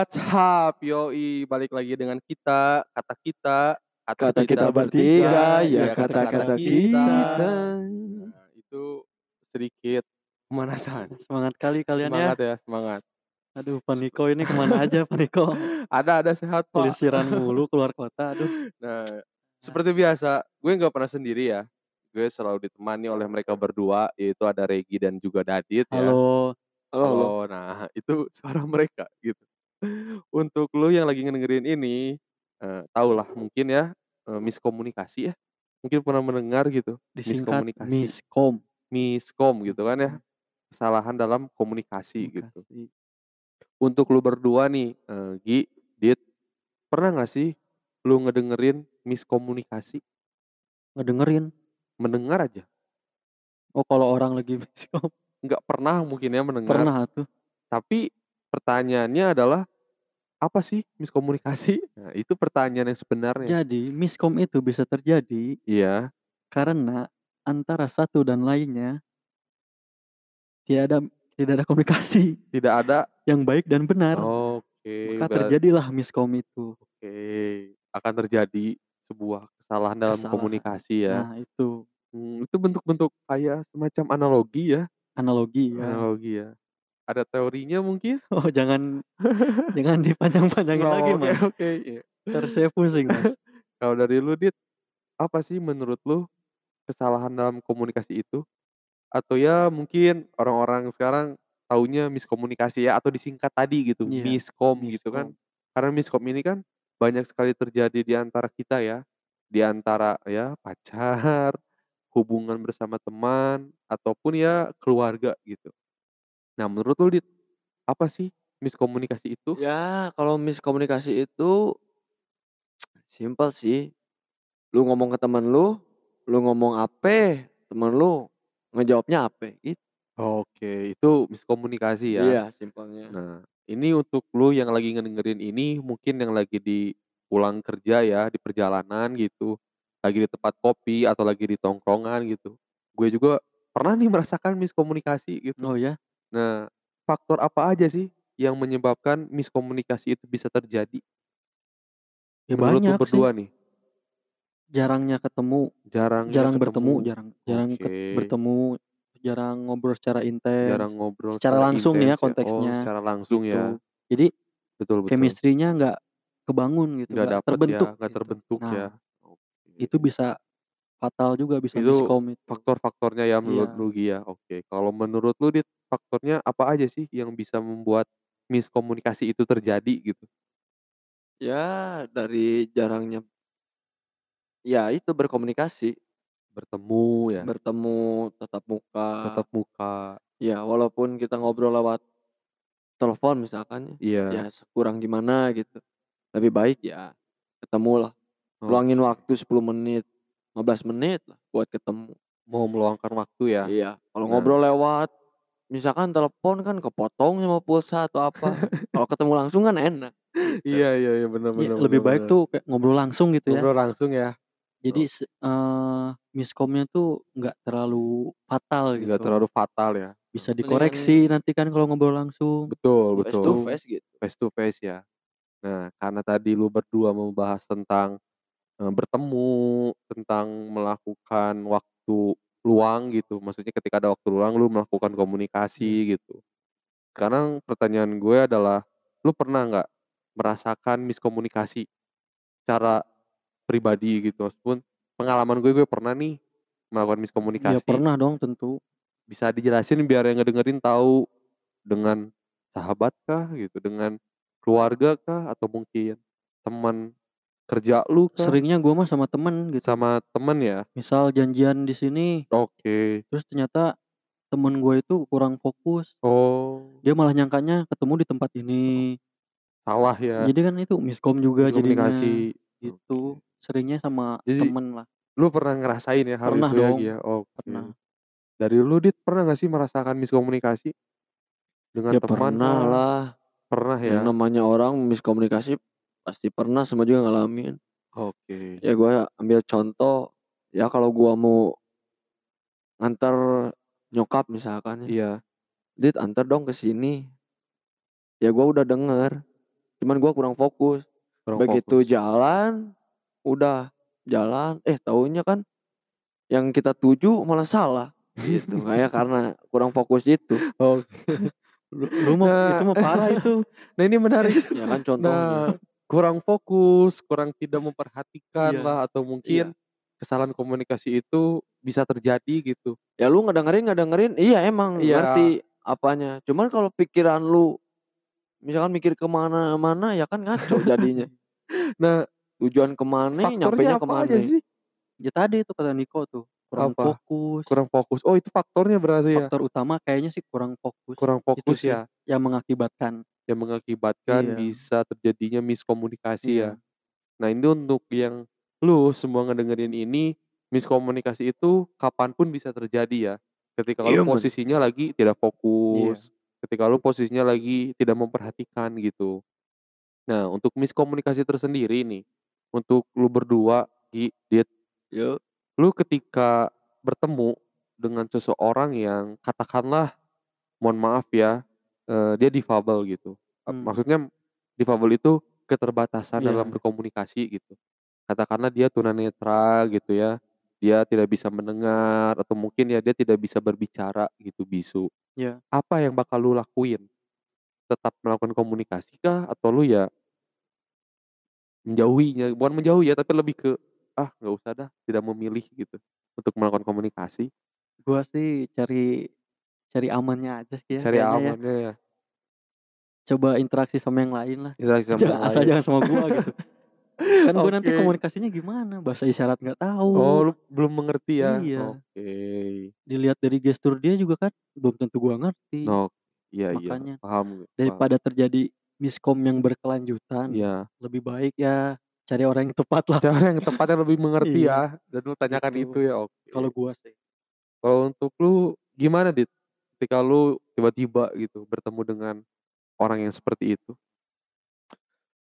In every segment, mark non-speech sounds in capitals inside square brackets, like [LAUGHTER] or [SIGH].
What's up, yoi balik lagi dengan kita, kata kita, Kata kita bertiga, ya kata-kata kita. Nah, itu sedikit pemanasan. Semangat kali kalian semangat ya. ya, semangat. Aduh, Paniko ini ke mana aja, Paniko? [LAUGHS] Ada ada sehat pak. Pelisiran mulu [LAUGHS] keluar kota. Aduh, Nah, seperti biasa, gue nggak pernah sendiri ya. Gue selalu ditemani oleh mereka berdua, yaitu ada Regi dan juga Dadit ya. halo. Halo, nah itu suara mereka gitu. Untuk lu yang lagi ngedengerin ini, eh, tau lah mungkin ya eh, miskomunikasi ya. Mungkin pernah mendengar gitu, Disingkat miskomunikasi, Miskom. miskom gitu kan ya. Kesalahan dalam komunikasi gitu. Komunikasi. Untuk lu berdua nih, eh, Gi, Dit, pernah gak sih lu ngedengerin miskomunikasi? Ngedengerin. Mendengar aja, Oh, kalau orang lagi [LAUGHS] miskom. nggak pernah mungkin ya mendengar. Pernah tuh. Tapi pertanyaannya adalah apa sih miskomunikasi? [LAUGHS] Nah, itu pertanyaan yang sebenarnya. Jadi, miskom itu bisa terjadi Iya, karena antara satu dan lainnya tidak ada tidak ada komunikasi [LAUGHS] tidak ada. yang baik dan benar. Oke, Maka berat- terjadilah miskom itu. oke, akan terjadi sebuah kesalahan dalam Kesalahan. komunikasi ya. Nah, itu Hmm, itu bentuk-bentuk kayak semacam analogi ya, analogi ya. analogi ya. Ada teorinya mungkin? [LAUGHS] Oh, jangan jangan [LAUGHS] dipanjang-panjangin Oh, lagi, oke, Mas. Oke, iya. Ntar saya pusing, Mas. [LAUGHS] Kalau dari lu, Dit, apa sih menurut lu kesalahan dalam komunikasi itu? Atau ya mungkin orang-orang sekarang taunya miskomunikasi ya atau disingkat tadi gitu, Iya, miskom gitu kan. miskom. Karena miskom ini kan banyak sekali terjadi di antara kita ya, di antara ya pacar, hubungan bersama teman ataupun ya keluarga gitu. Nah, menurut lu, Dit, apa sih miskomunikasi itu? Ya, kalau miskomunikasi itu simpel sih. Lu ngomong ke temen lu, lu ngomong apa, temen lu ngejawabnya apa, gitu. Oke, itu miskomunikasi ya. Iya, simpelnya. Nah, ini untuk lu yang lagi ngedengerin ini, mungkin yang lagi di pulang kerja ya, di perjalanan gitu, lagi di tempat kopi atau lagi di tongkrongan gitu. Gue juga pernah nih merasakan miskomunikasi gitu. Oh ya, Nah, faktor apa aja sih yang menyebabkan miskomunikasi itu bisa terjadi? ya Menurut banyak sih. berdua nih, Jarangnya ketemu, jarang jarang bertemu, jarang jarang ket- Oke. bertemu, jarang ngobrol secara intens. jarang ngobrol secara langsung ya intens konteksnya, Oh, secara langsung gitu. ya. Jadi Betul betul. chemistry-nya nggak kebangun gitu, Nggak nggak dapet terbentuk. ya, nggak gitu. terbentuk Nah, ya. Oke. Itu bisa fatal juga, bisa Itu miskom itu. faktor-faktornya ya menurut Iya. lu Gi ya. Oke, kalau menurut lu Dit, faktornya apa aja sih yang bisa membuat miskomunikasi itu terjadi gitu? Ya, dari jarangnya ya itu berkomunikasi, Bertemu ya, bertemu tatap muka. tatap muka. Ya, walaupun kita ngobrol lewat telepon misalkan Iya. ya kurang gimana gitu. Lebih baik ya ketemu lah. Luangin Oke. waktu 10 menit, 15 menit lah buat ketemu. Mau meluangkan waktu ya. Iya, kalau Nah. ngobrol lewat misalkan telepon kan kepotong sama pulsa atau apa. kalau ketemu langsung kan enak. Iya iya iya benar Iya, benar. lebih benar, baik benar. tuh kayak ngobrol langsung gitu ya. ngobrol langsung ya. Jadi eh, miskomnya tuh nggak terlalu fatal gitu. Enggak terlalu fatal ya. Bisa dikoreksi nanti kan kalau ngobrol langsung. Betul Face betul. to face gitu. face to face ya. Nah, karena tadi lu berdua membahas tentang bertemu, tentang melakukan waktu luang gitu. Maksudnya ketika ada waktu luang lu melakukan komunikasi gitu. Sekarang pertanyaan gue adalah, lu pernah nggak merasakan miskomunikasi secara pribadi gitu? Meskipun pengalaman gue gue pernah nih melakukan Ya miskomunikasi. pernah dong tentu. Bisa dijelasin biar yang ngedengerin tahu dengan sahabat kah gitu, dengan keluarga kah atau mungkin teman kerja lu kah? Seringnya gue mah sama temen gitu. sama temen ya. Misal janjian di sini, Oke. terus ternyata temen gue itu kurang fokus. Oh, Dia malah nyangkanya ketemu di tempat ini. salah ya. Jadi kan itu miskom juga. Miskomunikasi. Gitu. Seringnya sama Jadi, temen lah. Lu pernah ngerasain ya hal Pernah itu ya, dong. Ya? Oke. Pernah. Dari lu Dit pernah gak sih merasakan miskomunikasi dengan Ya teman? pernah lah. Pernah ya. Yang namanya orang miskomunikasi pasti pernah semua juga ngalamin. Oke. Ya gue ambil contoh ya kalau gua mau nganter nyokap misalkan ya. Iya. Dit antar dong ke sini. Ya gua udah denger cuman gua kurang fokus. Kurang Begitu fokus. jalan, udah jalan, eh taunya kan yang kita tuju malah salah, gitu. [LAUGHS] Kayak karena kurang fokus itu. Oke. Lu lu mah Nah itu mah parah itu. [LAUGHS] nah ini menarik. [LAUGHS] Ya kan contohnya. Nah, kurang fokus, kurang tidak memperhatikan Iya. lah atau mungkin kesalahan komunikasi itu bisa terjadi gitu. Ya lu ngedengerin ngedengerin, iya emang Iya. ngerti apanya. Cuman kalau pikiran lu misalkan mikir ke mana-mana ya kan ngaco jadinya. [LAUGHS] Nah, Tujuan ke mana, faktornya nyampenya apa ke aja mana. sih? Ya tadi itu kata Niko tuh, kurang Apa? fokus. Kurang fokus. Oh, itu faktornya berarti ya? Faktor utama kayaknya sih kurang fokus. Kurang Itu fokus sih ya? yang mengakibatkan. Yang mengakibatkan Iya. bisa terjadinya miskomunikasi ya? Iya. Nah, ini untuk yang lu semua ngedengerin ini, miskomunikasi itu kapan pun bisa terjadi ya. Ketika Iya, lu men. posisinya lagi tidak Iya. fokus, ketika lu posisinya lagi tidak memperhatikan gitu. Nah, untuk miskomunikasi tersendiri nih, untuk lu berdua, Gi, Dit, Yo. Lu ketika bertemu dengan seseorang yang katakanlah, mohon maaf ya, eee, dia difabel gitu. Mmm. maksudnya difabel itu keterbatasan dalam Iya. berkomunikasi gitu. Katakanlah dia tunanetra gitu ya, dia tidak bisa mendengar atau mungkin ya dia tidak bisa berbicara gitu, bisu. Iya. Apa yang bakal lu lakuin? Tetap melakukan komunikasi kah atau lu ya menjauhinya? Bukan menjauhi ya, tapi lebih ke, "Ah, nggak usah dah," tidak memilih gitu untuk melakukan komunikasi? Gua sih cari cari amannya aja sih ya Cari ya. amannya ya? Coba interaksi sama yang lain lah. Interaksi sama Jangan yang asal lain. jangan sama gua gitu. [LAUGHS] Kan gua nanti komunikasinya gimana, bahasa isyarat nggak tahu. Oh, lu belum mengerti ya? Iya. Oke. Dilihat dari gestur dia juga kan belum tentu gua ngerti. Oh, iya iya, Makanya paham paham. daripada terjadi miskom yang berkelanjutan, Iya. lebih baik ya cari orang yang tepat lah. Cara yang tepat yang lebih mengerti Iya. ya, dan lu tanyakan Gitu. itu ya? Kalau Oke. gua sih. Kalau untuk lu gimana, Dit? Ketika lu tiba-tiba gitu bertemu dengan orang yang seperti itu?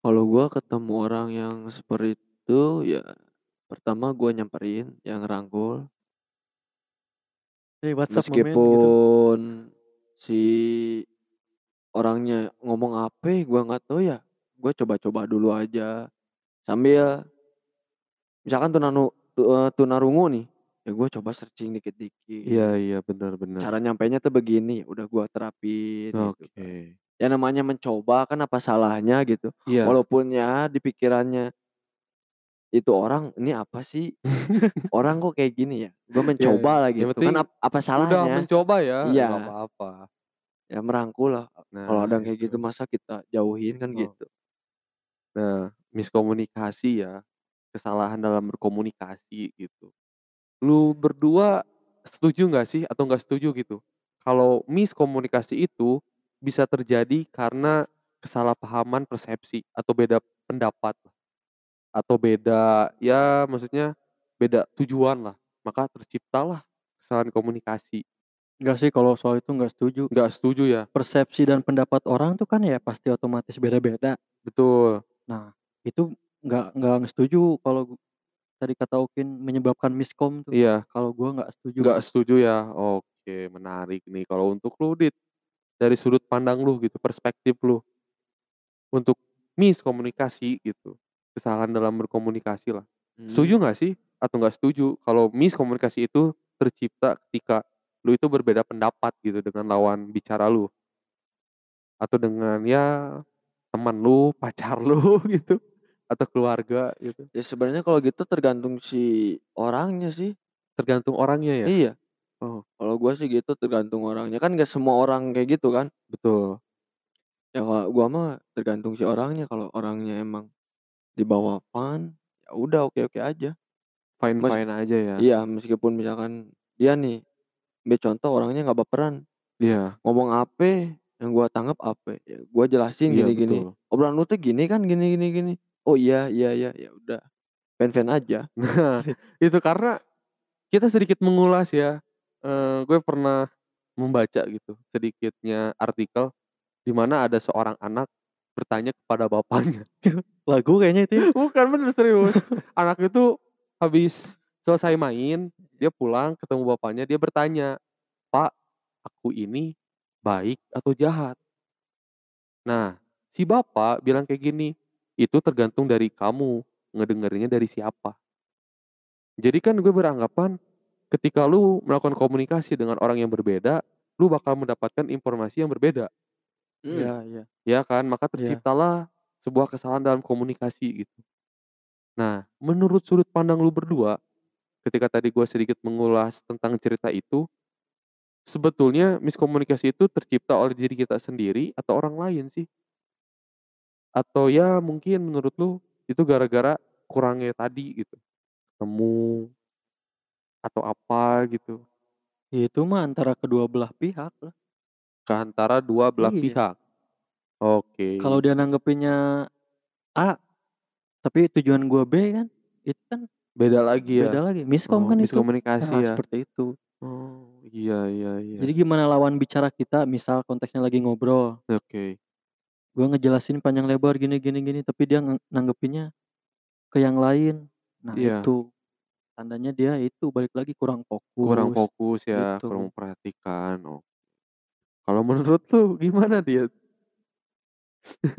Kalau gua ketemu orang yang seperti itu, ya pertama gua nyamperin, ya ngerangkul. "Hey, what's up my man?" gitu. Meskipun si orangnya ngomong ape gua nggak tahu ya, gua coba-coba dulu aja. Sambil misalkan tunanu tunarungu nih, ya gua coba searching dikit-dikit. Iya iya, bener. Cara nyampainya tuh begini, ya udah gua terapin gitu. Oke. Ya namanya mencoba kan apa salahnya gitu. Iya. Walaupun ya di pikirannya itu orang, "Ini apa sih? Orang kok kayak gini ya?" Gua [LAUGHS] Iya mencoba lah Yang gitu, kan ap apa udah salahnya? mencoba ya, Iya. apa-apa. Ya merangkul lah. Kalau Nah, ada yang kayak gitu itu. masa kita jauhin kan Oh. gitu. Nah, miskomunikasi ya, kesalahan dalam berkomunikasi gitu. Lu berdua setuju nggak sih atau nggak setuju gitu, kalau miskomunikasi itu bisa terjadi karena kesalahpahaman persepsi atau beda pendapat atau beda ya maksudnya beda tujuan lah, maka terciptalah kesalahan komunikasi. Enggak sih kalau soal itu nggak setuju. Nggak setuju ya? Persepsi dan pendapat orang tuh kan ya pasti otomatis beda-beda. Betul. Nah, itu nggak nggak setuju kalau tadi kata Okin menyebabkan miskom tuh. Iya. Kalau gua nggak setuju. Nggak setuju ya? Oke, menarik nih. Kalau untuk lu, Dit, dari sudut pandang lu gitu, perspektif lu, untuk miskomunikasi gitu, kesalahan dalam berkomunikasi lah. Setuju Mmm. nggak sih atau nggak setuju kalau miskomunikasi itu tercipta ketika lu itu berbeda pendapat gitu dengan lawan bicara lu? Atau dengan ya teman lu, pacar lu [LAUGHS] gitu, atau keluarga gitu? Ya sebenarnya kalau gitu tergantung si orangnya sih. Tergantung orangnya ya? Iya. Oh. Kalau gua sih gitu tergantung orangnya, kan nggak semua orang kayak gitu kan. Betul. Ya kalau gua mah tergantung si orangnya, kalau orangnya emang dibawa fun, ya udah oke-oke aja. Mes Fine-fine aja ya? iya, meskipun misalkan dia nih, ambil contoh orangnya nggak baperan. Iya. Ngomong ape, yang gua tanggap ape, ya gua jelasin Iya, gini-gini, betul. "Obrolan lu tuh gini kan, gini gini gini." "Oh iya iya iya." Ya udah, fine-fine aja. [LAUGHS] Nah, itu karena kita sedikit mengulas ya, eee, gue pernah membaca gitu sedikitnya artikel, di mana ada seorang anak bertanya kepada bapaknya. [LAUGHS] Lagu kayaknya itu ya? Bukan, bener serius. Anak itu habis selesai main, dia pulang ketemu bapaknya, dia bertanya, "Pak, aku ini baik atau jahat?" Nah, si bapak bilang kayak gini, "Itu tergantung dari kamu, ngedengerinnya dari siapa." Jadi kan gue beranggapan, ketika lu melakukan komunikasi dengan orang yang berbeda, lu bakal mendapatkan informasi yang berbeda. Mhm. Iya iya. Ya kan? Maka Iya. terciptalah sebuah kesalahan dalam komunikasi gitu. Nah, menurut sudut pandang lu berdua, ketika tadi gua sedikit mengulas tentang cerita itu, sebetulnya miskomunikasi itu tercipta oleh diri kita sendiri atau orang lain sih? Atau ya mungkin menurut lu itu gara-gara kurangnya tadi gitu, ketemu atau apa gitu? Itu mah antara kedua belah pihak lah. Ke antara dua belah Iya. pihak? Oke. Kalau dia nanggepinnya A, tapi tujuan gua B kan, itu kan Beda lagi ya? beda lagi, miskom Oh, kan itu. miskomunikasi Nah, ya? seperti itu. Oh, iya iya iya. Jadi gimana lawan bicara kita, misal konteksnya lagi ngobrol, Oke. gua ngejelasin panjang lebar gini gini gini, tapi dia nge nanggepinnya ke yang lain. Nah Iya. itu, tandanya dia itu balik lagi kurang fokus. Kurang fokus ya, gitu. kurang memperhatikan, oh. Kalau menurut lu gimana dia?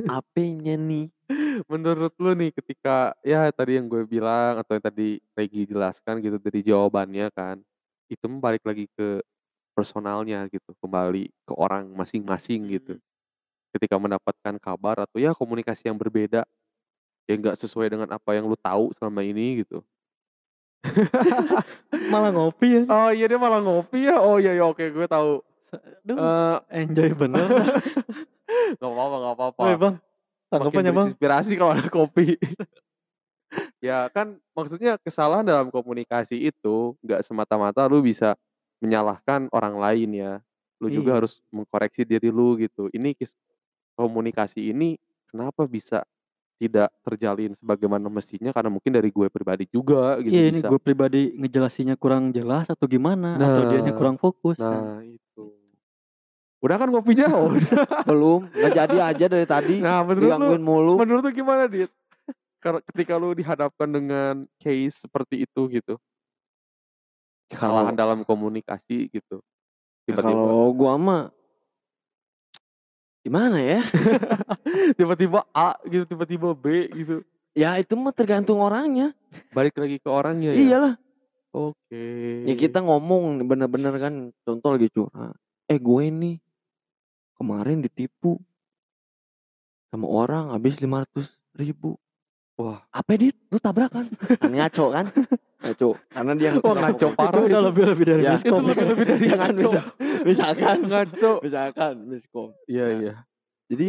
Apenya nih? [LAUGHS] Menurut lu nih ketika ya tadi yang gue bilang atau yang tadi Regi jelaskan gitu dari jawabannya kan, itu balik lagi ke personalnya gitu, kembali ke orang masing-masing gitu. Mhm. Ketika mendapatkan kabar atau ya komunikasi yang berbeda, yang nggak sesuai dengan apa yang lu tahu selama ini gitu. [LAUGHS] Malah [LAUGHS] ngopi ya. Oh iya dia malah ngopi ya? Oh iya iya oke gue tahu. Aduh, Eee, enjoy bener. [LAUGHS] nggak apa-apa nggak apa-apa. Bang, Makin tanggapannya Bang? berinspirasi kalau ada kopi. Ya kan maksudnya kesalahan dalam komunikasi itu nggak semata-mata lu bisa menyalahkan orang lain ya. Lu juga Iya. harus mengkoreksi diri lu gitu. Ini komunikasi ini kenapa bisa tidak terjalin sebagaimana mestinya karena mungkin dari gue pribadi juga gitu Iya ini bisa. gue pribadi ngejelasinnya kurang jelas atau gimana, atau dianya Nah, kurang fokus kan. Nah itu. Udah kan kopinya? [LAUGHS] Udah. Belum, nggak jadi aja dari tadi. Nah menurut lu mulu. menurut lu gimana Dit? Ketika lu dihadapkan dengan case seperti itu gitu? Kesalahan Kalau dalam komunikasi gitu, ya tiba-tiba kalau gua mah gimana ya? [LAUGHS] tiba-tiba A gitu, tiba-tiba B gitu. Ya itu mah tergantung orangnya. Balik lagi ke orangnya ya? Iyalah. Oke. Ya kita ngomong bener-bener kan contoh lagi curhat. Eh gue nih kemarin ditipu sama orang habis 500 ribu. Wah. Apa dit? Lu tabrakan? Kan [LAUGHS] ngaco kan? Ngaco. Karena dia Wah, ngaco Itu parah udah itu. lebih-lebih dari Ya, miskom. itu lebih-lebih dari Ya kan, ngaco. misalkan Ngaco. misalkan miskom. Iya Nah, iya. Jadi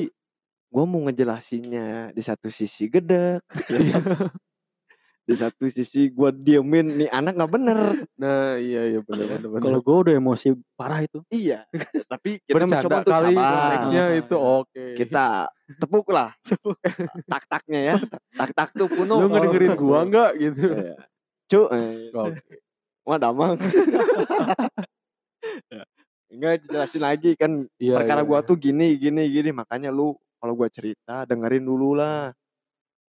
gua mau ngejelasinnya di satu sisi gedek, [LAUGHS] ya? Di satu sisi gua diemin nih anak nggak bener. Nah iya iya bener bener bener. Kalau gue udah emosi parah itu. Iya. Tapi kita mencoba Bercanda untuk kali konteksnya itu oke. Kita tepuk lah. Tak-taknya ya. Tak-tak tuh kuno. Lu ngedengerin gua nggak gitu? Iya. Cuk. eh, Oke. Wah damang. Ya. [LAUGHS] Enggak dijelasin lagi kan Iya perkara iya. gua tuh gini gini gini makanya lu kalau gua cerita dengerin dulu lah.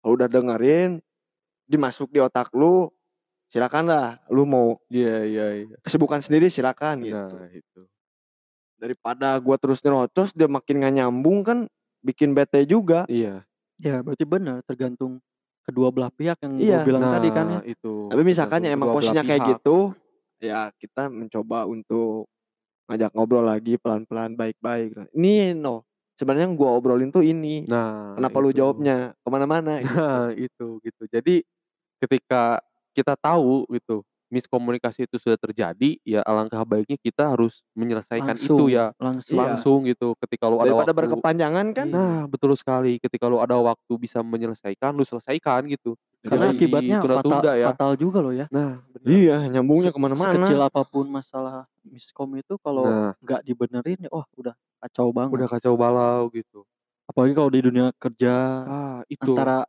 Kalau udah dengerin dimasuk di otak lu silakan lah lu mau Iya iya iya. kesibukan sendiri silakan gitu. Nah itu. Daripada gua terus nyerocos dia makin gak nyambung kan bikin bete juga. Iya. Ya berarti benar tergantung kedua belah pihak yang Iya. bilang tadi kan ya. Nah, itu. Tapi misalkan ya emang posisinya kayak pihak. gitu, ya kita mencoba untuk ngajak ngobrol lagi pelan-pelan baik-baik. Nah, Ini no, sebenarnya yang gua obrolin tuh ini. Nah, Kenapa lu itu. jawabnya ke mana-mana? [LAUGHS] gitu. Nah, itu gitu. Jadi ketika kita tahu gitu miskomunikasi itu sudah terjadi, ya alangkah baiknya kita harus menyelesaikan itu Langsung, ya langsung. Iya. langsung gitu. Ketika lu ada Daripada waktu berkepanjangan kan? Nah, betul sekali. Ketika lu ada waktu bisa menyelesaikan, lu selesaikan gitu. Karena Jangan akibatnya fatal, ditunda-tunda ya. fatal juga loh ya. Nah, benar. Iya, nyambungnya Se- ke mana-mana. Sekecil apa pun masalah miskom itu kalau Nah, nggak dibenerin ya wah udah kacau banget. udah kacau balau gitu. Apalagi kalau di dunia kerja Ah, itu. antara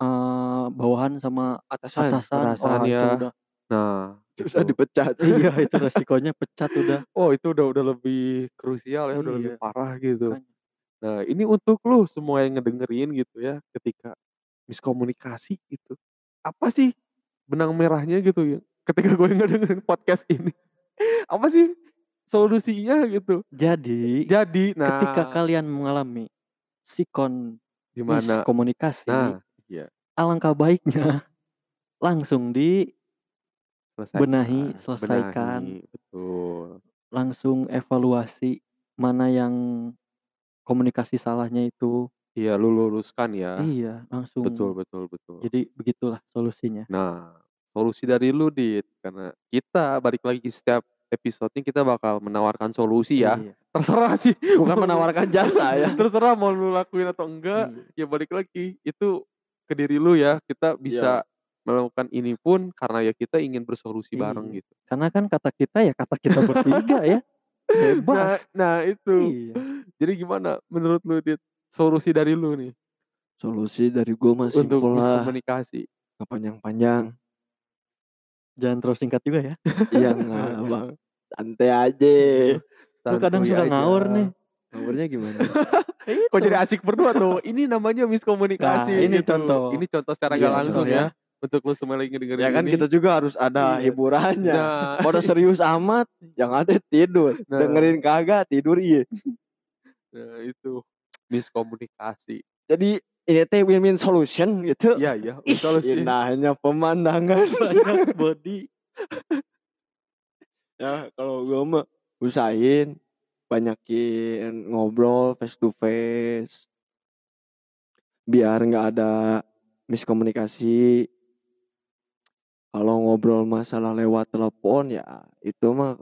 eh, bawahan sama Atasan. atasan, atasan wah itu ya. udah Nah, Susah gitu. dipecat. [LAUGHS] iya itu [LAUGHS] resikonya pecat udah. Oh, itu udah udah lebih krusial ya, udah lebih Iya. parah gitu. Makanya. Nah, ini untuk lu semua yang ngedengerin gitu ya, ketika miskomunikasi gitu. Apa sih benang merahnya gitu ya? Ketika gue [LAUGHS] ngedengerin podcast ini. Apa sih solusinya gitu? Jadi Jadi, nah ketika kalian mengalami sikon Gimana? miskomunikasi, Nah, iya. alangkah baiknya [LAUGHS] langsung Selesaikan, dibenahi, selesaikan. benahi, betul. Langsung evaluasi mana yang komunikasi salahnya itu. Iya, lu luruskan ya. Iya, langsung. Betul betul betul. Jadi begitulah solusinya. Nah, solusi dari lu, Dit, karena kita balik lagi setiap episode ini kita bakal menawarkan solusi ya. Iya. Terserah sih. Bukan menawarkan [LAUGHS] jasa ya. Terserah mau lu lakuin atau enggak, Iya. ya balik lagi itu ke diri lu ya. Kita bisa melakukan ini pun karena ya kita ingin bersolusi bareng Iya. gitu. Karena kan kata kita ya kata kita bertiga ya. Nah, Bebas. nah itu. Iya. Jadi gimana menurut lu, Dit? Solusi dari lu nih Solusi dari gue mah untuk miskomunikasi. Gak panjang-panjang. Jangan terlalu singkat juga ya. Iya [LAUGHS] nggak bang. Santai aja. Lu kadang suka aja. ngawur nih. Nomornya gimana? [LAUGHS] Kok jadi asik berdua tuh? Ini namanya miskomunikasi. Nah, ini gitu. contoh. Ini contoh secara Iya, nggak langsung contoh ya. Untuk lu semua lagi dengerin ya kan ini. kita juga harus ada Iya. hiburannya. Nah, Pada serius amat, yang ada tidur. Nah. Dengerin kagak tidur iya. nah, itu miskomunikasi. Jadi ini teh win-win solution gitu. Iya, iya. Ih, Solusi. indahnya pemandangan. [LAUGHS] Banyak body. ya kalau gue mah usahain banyakin ngobrol face to face biar nggak ada miskomunikasi kalau ngobrol masalah lewat telepon ya itu mah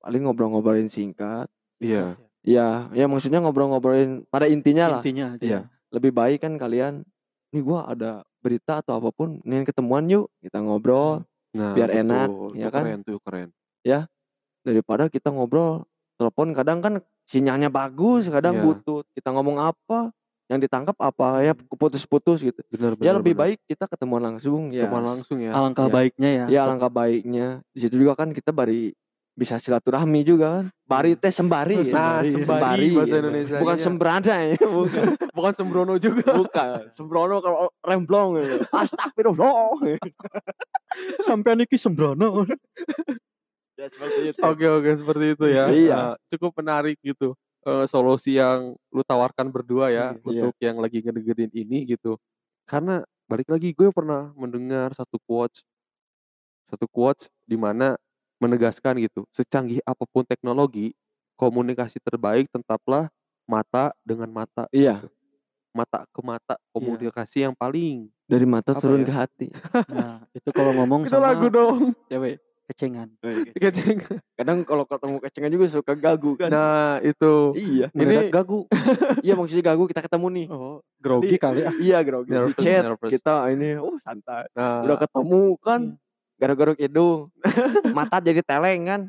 paling ngobrol-ngobrolin singkat Iya. ya ya maksudnya ngobrol-ngobrolin pada intinya lah Intinya aja. Iya. lebih baik kan kalian nih gua ada berita atau apa pun nih ketemuan yuk kita ngobrol Nah, Biar enak, betul. ya Itu kan? Keren tuh, keren. daripada kita ngobrol telepon kadang kan sinyalnya bagus kadang Iya. butut kita ngomong apa yang ditangkap apa ya keputus-putus gitu Benar, benar. ya lebih benar. baik kita ketemuan langsung ya Ketemuan langsung ya. Alangkah Iya. baiknya ya. ya alangkah baiknya di situ juga kan kita bari bisa silaturahmi juga kan bari teh sembari ya. Nah, Sembari, sembari bahasa ya. Indonesia. bukan sembrana ya [LAUGHS] bukan bukan sembrono juga. bukan sembrono kalau remblong ya. [LAUGHS] astagfirullah Sampai niki sembrono. [LAUGHS] ya seperti itu Oke, oke seperti itu ya. Iya. Eh, cukup menarik gitu. Eh, solusi yang lu tawarkan berdua ya Iya. untuk yang lagi ngedengerin ini gitu. Karena balik lagi gue pernah mendengar satu quotes satu quotes di mana menegaskan gitu, secanggih apa pun teknologi, komunikasi terbaik tetaplah mata dengan mata. iya gitu. Mata ke mata, komunikasi yang paling. dari mata turun ya? ke hati Nah, itu kalau ngomong Itu sama lagu dong. cewek kecengan. [LAUGHS] Keceng. kadang kalau ketemu kecengan juga suka gagu kan Nah, itu. iya Ini- gagu. [LAUGHS] iya maksudnya gagu kita ketemu nih Oh, grogi Di- kali ah. [LAUGHS] iya grogi di Nervous, chat nervous. kita ini oh santai Nah, udah ketemu kan garuk-garuk hidung mata jadi teleng kan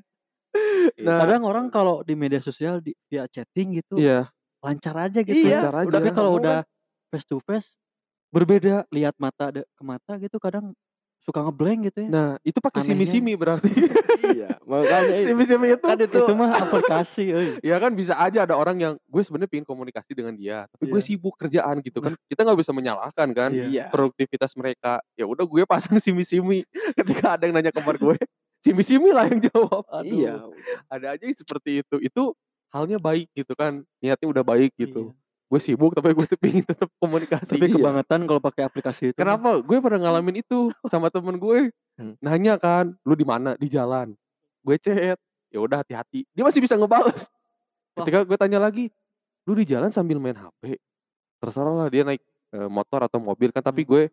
Nah, Kadang orang kalau di media sosial di, via chatting gitu iya, lancar aja gitu. Iya, lancar aja. Tapi kalau udah face to face berbeda. lihat mata ke mata gitu kadang suka ngeblank gitu ya. Nah, itu pakai simi-simi berarti. [LAUGHS] iya makanya [LAUGHS] itu Simi-simi itu kan itu itu mah aplikasi euy. ya kan bisa aja ada orang yang gue sebenarnya pengen komunikasi dengan dia, tapi gue Iya. sibuk kerjaan gitu kan. Kita nggak bisa menyalahkan kan Iya. iya produktivitas mereka. Ya udah gue pasang simi-simi [LAUGHS] ketika ada yang nanya kabar gue, simi-simi lah yang jawab. Aduh, iya Ada aja yang seperti itu. Itu halnya baik gitu kan. Niatnya udah baik gitu. Iya. Gue sibuk tapi gue tuh pengen tetap komunikasi. Tapi Iya. kebangetan kalau pakai aplikasi itu. Kenapa? Gue pernah ngalamin itu [LAUGHS] sama temen gue. Hmm. Nanya kan, lu di mana? Di jalan. Gue chat. Ya udah hati-hati. Dia masih bisa ngebales. Wah. Ketika gue tanya lagi, lu di jalan sambil main HP. Terserah lah dia naik eh, motor atau mobil kan. Tapi Hmm. gue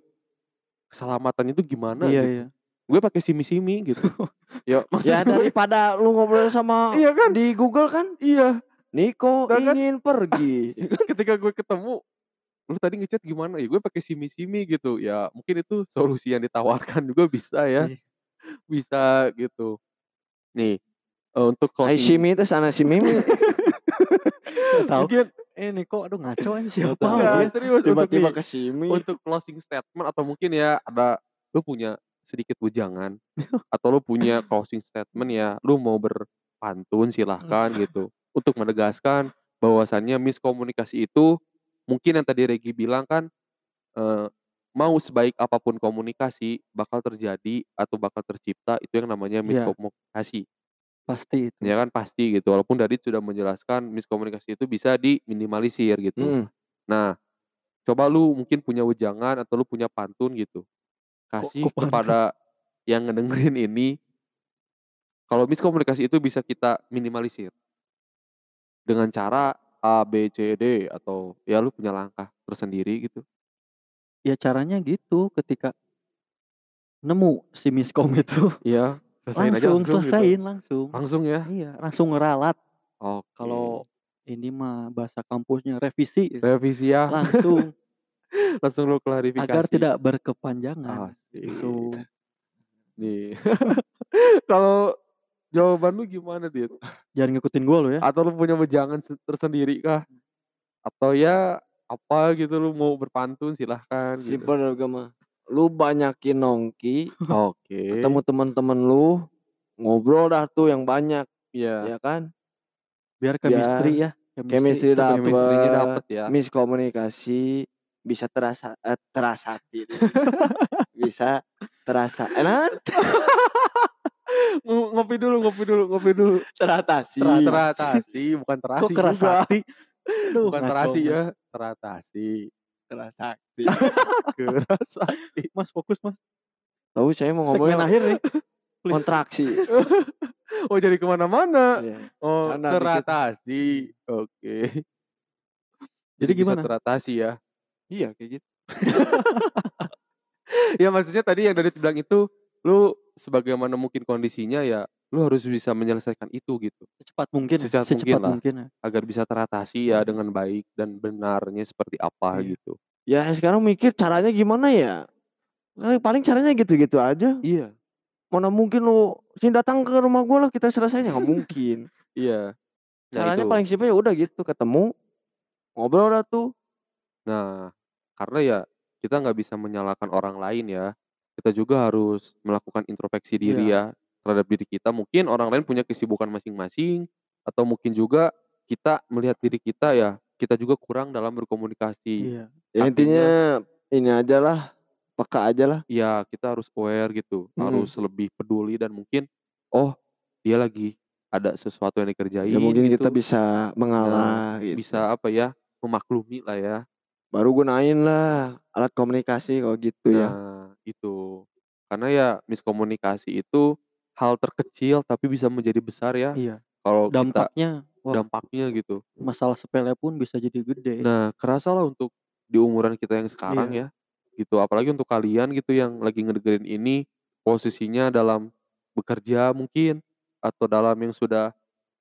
keselamatannya itu gimana Iya, gitu. iya. Gue pakai simi-simi gitu. [LAUGHS] ya maksud ya [LAUGHS] gue, daripada lu ngobrol sama Iya kan? di Google kan iya. Niko Nah kan? ingin pergi [LAUGHS] Ketika gue ketemu, lu tadi ngechat gimana? Ya gue pakai simi-simi gitu. Ya mungkin itu solusi yang ditawarkan [LAUGHS] juga bisa ya. Iya. bisa gitu. Nih, eh, untuk Hai closing Simi itu sana si Mimi Nggak tahu. mungkin Eh Niko aduh ngaco aja siapa? ya? serius tiba-tiba ke Simi untuk closing statement atau mungkin ya ada lu punya sedikit bujangan [LAUGHS] atau lu punya closing statement ya lu mau berpantun silahkan gitu untuk menegaskan bahwasannya miskomunikasi itu mungkin yang tadi Regi bilang kan eh, mau sebaik apa pun komunikasi bakal terjadi atau bakal tercipta itu yang namanya Iya. miskomunikasi. Pasti itu. ya kan? Pasti gitu. Walaupun Dadit sudah menjelaskan miskomunikasi itu bisa diminimalisir gitu. Hmm, Nah, coba lu mungkin punya wejangan atau lu punya pantun gitu, kasih kok kepada yang ngedengerin ini kalau miskomunikasi itu bisa kita minimalisir. Dengan cara A, B, C, D, atau ya lu punya langkah tersendiri gitu. Ya caranya gitu, ketika nemu si miskom [LAUGHS] itu, Iya, selesain aja langsung langsung gitu. selesain, langsung. Langsung ya? Iya, langsung ngeralat. Oke. Kalau ini mah bahasa kampusnya revisi, Revisi ya, langsung [LAUGHS] langsung lu klarifikasi. agar tidak berkepanjangan. Asik. Itu. Nih. [LAUGHS] Kalau jawaban lu gimana, Dit? Jangan ngikutin gua lo ya. Atau lu punya wejangan se tersendiri kah? Atau ya apa gitu lu mau berpantun silahkan gitu. Simpel gue mah. Lu banyakin nongki, [LAUGHS] Oke. ketemu teman-teman lu, ngobrol dah tuh yang banyak, Iya. ya kan? Biar chemistry ya. Chemistry itu dapet. Ya. Miskomunikasi bisa terasa eh, terasati. [LAUGHS] bisa terasa enak Ngo- [LAUGHS] ngopi dulu, ngopi dulu, ngopi dulu. teratasi. Tera teratasi, bukan terasi Kok kerasati? Aduh, Bukan ngaco, terasi Mas. ya, teratasi. Terasati. [LAUGHS] Kerasati. Mas fokus mas. Tahu saya mau Segmen ngomongin akhir nih. Please. [LAUGHS] kontraksi. [LAUGHS] Oh jadi ke mana-mana. Iya. Oh dikit. teratasi. Oke. Jadi bisa gimana? teratasi ya. Iya kayak gitu. Ya maksudnya tadi yang dari bilang itu lu sebagaimana mungkin kondisinya ya lu harus bisa menyelesaikan itu gitu Secepat mungkin. ya, Secepat mungkin lah. mungkin ya. agar bisa teratasi ya dengan baik dan benarnya seperti apa Iya. gitu. Ya sekarang mikir caranya gimana ya? Eh, Paling caranya gitu-gitu aja. Iya. Mana mungkin lu sini datang ke rumah gua lah kita selesainya nggak mungkin. Iya. Nah, Caranya itu. paling simpel ya udah gitu ketemu ngobrol dah tuh. Nah, karena ya kita nggak bisa menyalahkan orang lain ya. Kita juga harus melakukan introspeksi diri ya terhadap diri kita. Mungkin orang lain punya kesibukan masing-masing atau mungkin juga kita melihat diri kita ya kita juga kurang dalam berkomunikasi. Iya. Ya, intinya ini aja lah peka aja lah. Iya, kita harus aware gitu, Mm-mm. harus lebih peduli dan mungkin oh dia lagi ada sesuatu yang dikerjain Ya mungkin gitu. kita bisa mengalah gitu. bisa apa ya memaklumi lah ya. Baru gunain lah alat komunikasi kalau gitu ya. Nah, itu. Karena ya miskomunikasi itu hal terkecil tapi bisa menjadi besar ya Iya. kalau kita Dampaknya, wah, dampaknya gitu. masalah sepele pun bisa jadi gede. Nah, kerasa lah untuk di umuran kita yang sekarang ya. Gitu, apalagi untuk kalian gitu yang lagi ngedengerin ini posisinya dalam bekerja mungkin atau dalam yang sudah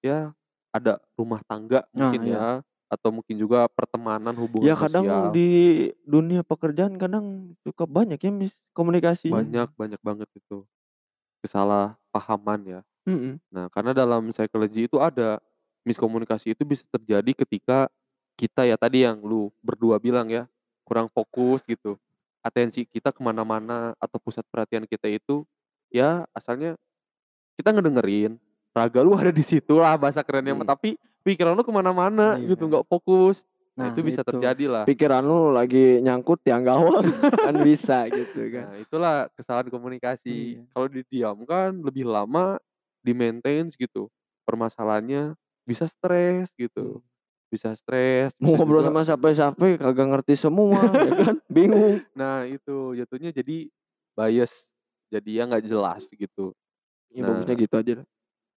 ya ada rumah tangga Nah, mungkin iya. Atau mungkin juga pertemanan hubungan Ya kadang sosial. di dunia pekerjaan kadang suka banyak ya miskomunikasi. banyak banyak banget itu kesalahpahaman ya. Mm-mm. Nah, karena dalam psikologi itu ada miskomunikasi itu bisa terjadi ketika kita ya tadi yang lu berdua bilang ya kurang fokus gitu. Atensi kita ke mana-mana atau pusat perhatian kita itu ya asalnya kita ngedengerin raga lu [LAUGHS] ada di situ lah bahasa kerennya Hmm. tapi pikiran lu ke mana-mana Iya. gitu nggak fokus. Nah, Nah, itu bisa itu. terjadi lah. Pikiran lu lagi nyangkut tiang gawang [LAUGHS] kan bisa gitu kan. Nah, itulah kesalahan komunikasi. Iya. Kalau didiamkan lebih lama, di-maintain gitu. Permasalahannya bisa stres gitu. Bisa stres. Mau bisa ngobrol juga- sama siapa-siapa kagak ngerti semua ya kan. [LAUGHS] Bingung. Nah, itu jatuhnya jadi bias. Jadi ya nggak jelas gitu. Ya Nah. bagusnya gitu aja lah.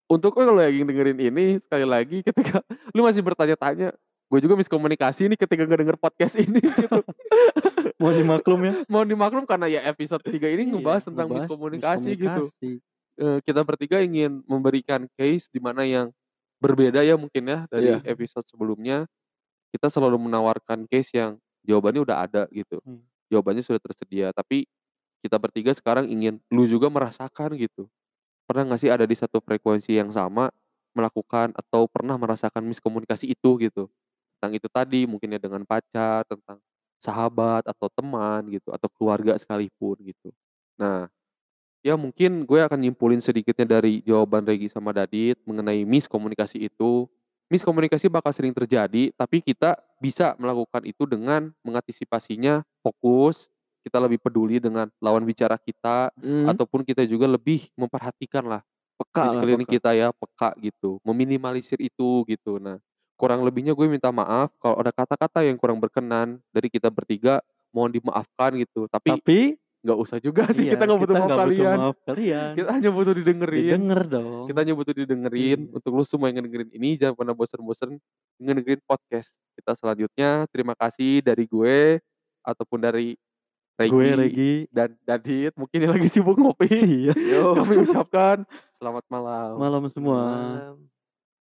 Untuk lo yang dengerin ini sekali lagi ketika [LAUGHS] lu masih bertanya-tanya, gue juga miskomunikasi nih ketika gak denger podcast [LAUGHS] ini gitu. [LAUGHS] Mau dimaklum ya. Mau dimaklum karena ya episode 3 ini ngebahas Iya, tentang ngebahas miskomunikasi gitu. miskomunikasi. eh, kita bertiga ingin memberikan case di mana yang berbeda ya mungkin ya dari Iya. episode sebelumnya. Kita selalu menawarkan case yang jawabannya udah ada gitu. Hmm. Jawabannya sudah tersedia, tapi kita bertiga sekarang ingin lu juga merasakan gitu. Pernah nggak sih ada di satu frekuensi yang sama melakukan atau pernah merasakan miskomunikasi itu gitu. Tentang itu tadi mungkin ya dengan pacar, tentang sahabat atau teman gitu atau keluarga sekalipun gitu. Nah, ya mungkin gue akan nyimpulin sedikitnya dari jawaban Regi sama Dadit mengenai miskomunikasi itu. Miskomunikasi bakal sering terjadi, tapi kita bisa melakukan itu dengan mengantisipasinya fokus, kita lebih peduli dengan lawan bicara kita, Hmm, ataupun kita juga lebih memperhatikan lah peka di sekeliling peka. kita ya, peka gitu, meminimalisir itu gitu. Nah, kurang lebihnya gue minta maaf kalau ada kata-kata yang kurang berkenan dari kita bertiga, mohon dimaafkan gitu. Tapi Tapi nggak usah juga sih iya, kita nggak butuh kita maaf nggak butuh kalian. maaf kalian. Kita hanya butuh didengerin. Didengar dong. Kita hanya butuh didengerin. Iya. Untuk lu semua yang ngedengerin ini jangan pernah bosan-bosan ngedengerin podcast kita selanjutnya. Terima kasih dari gue ataupun dari Gue Regi Regi. dan Dadit mungkin lagi sibuk ngopi. Iya. [LAUGHS] Kami ucapkan selamat malam. Malam semua. Malam.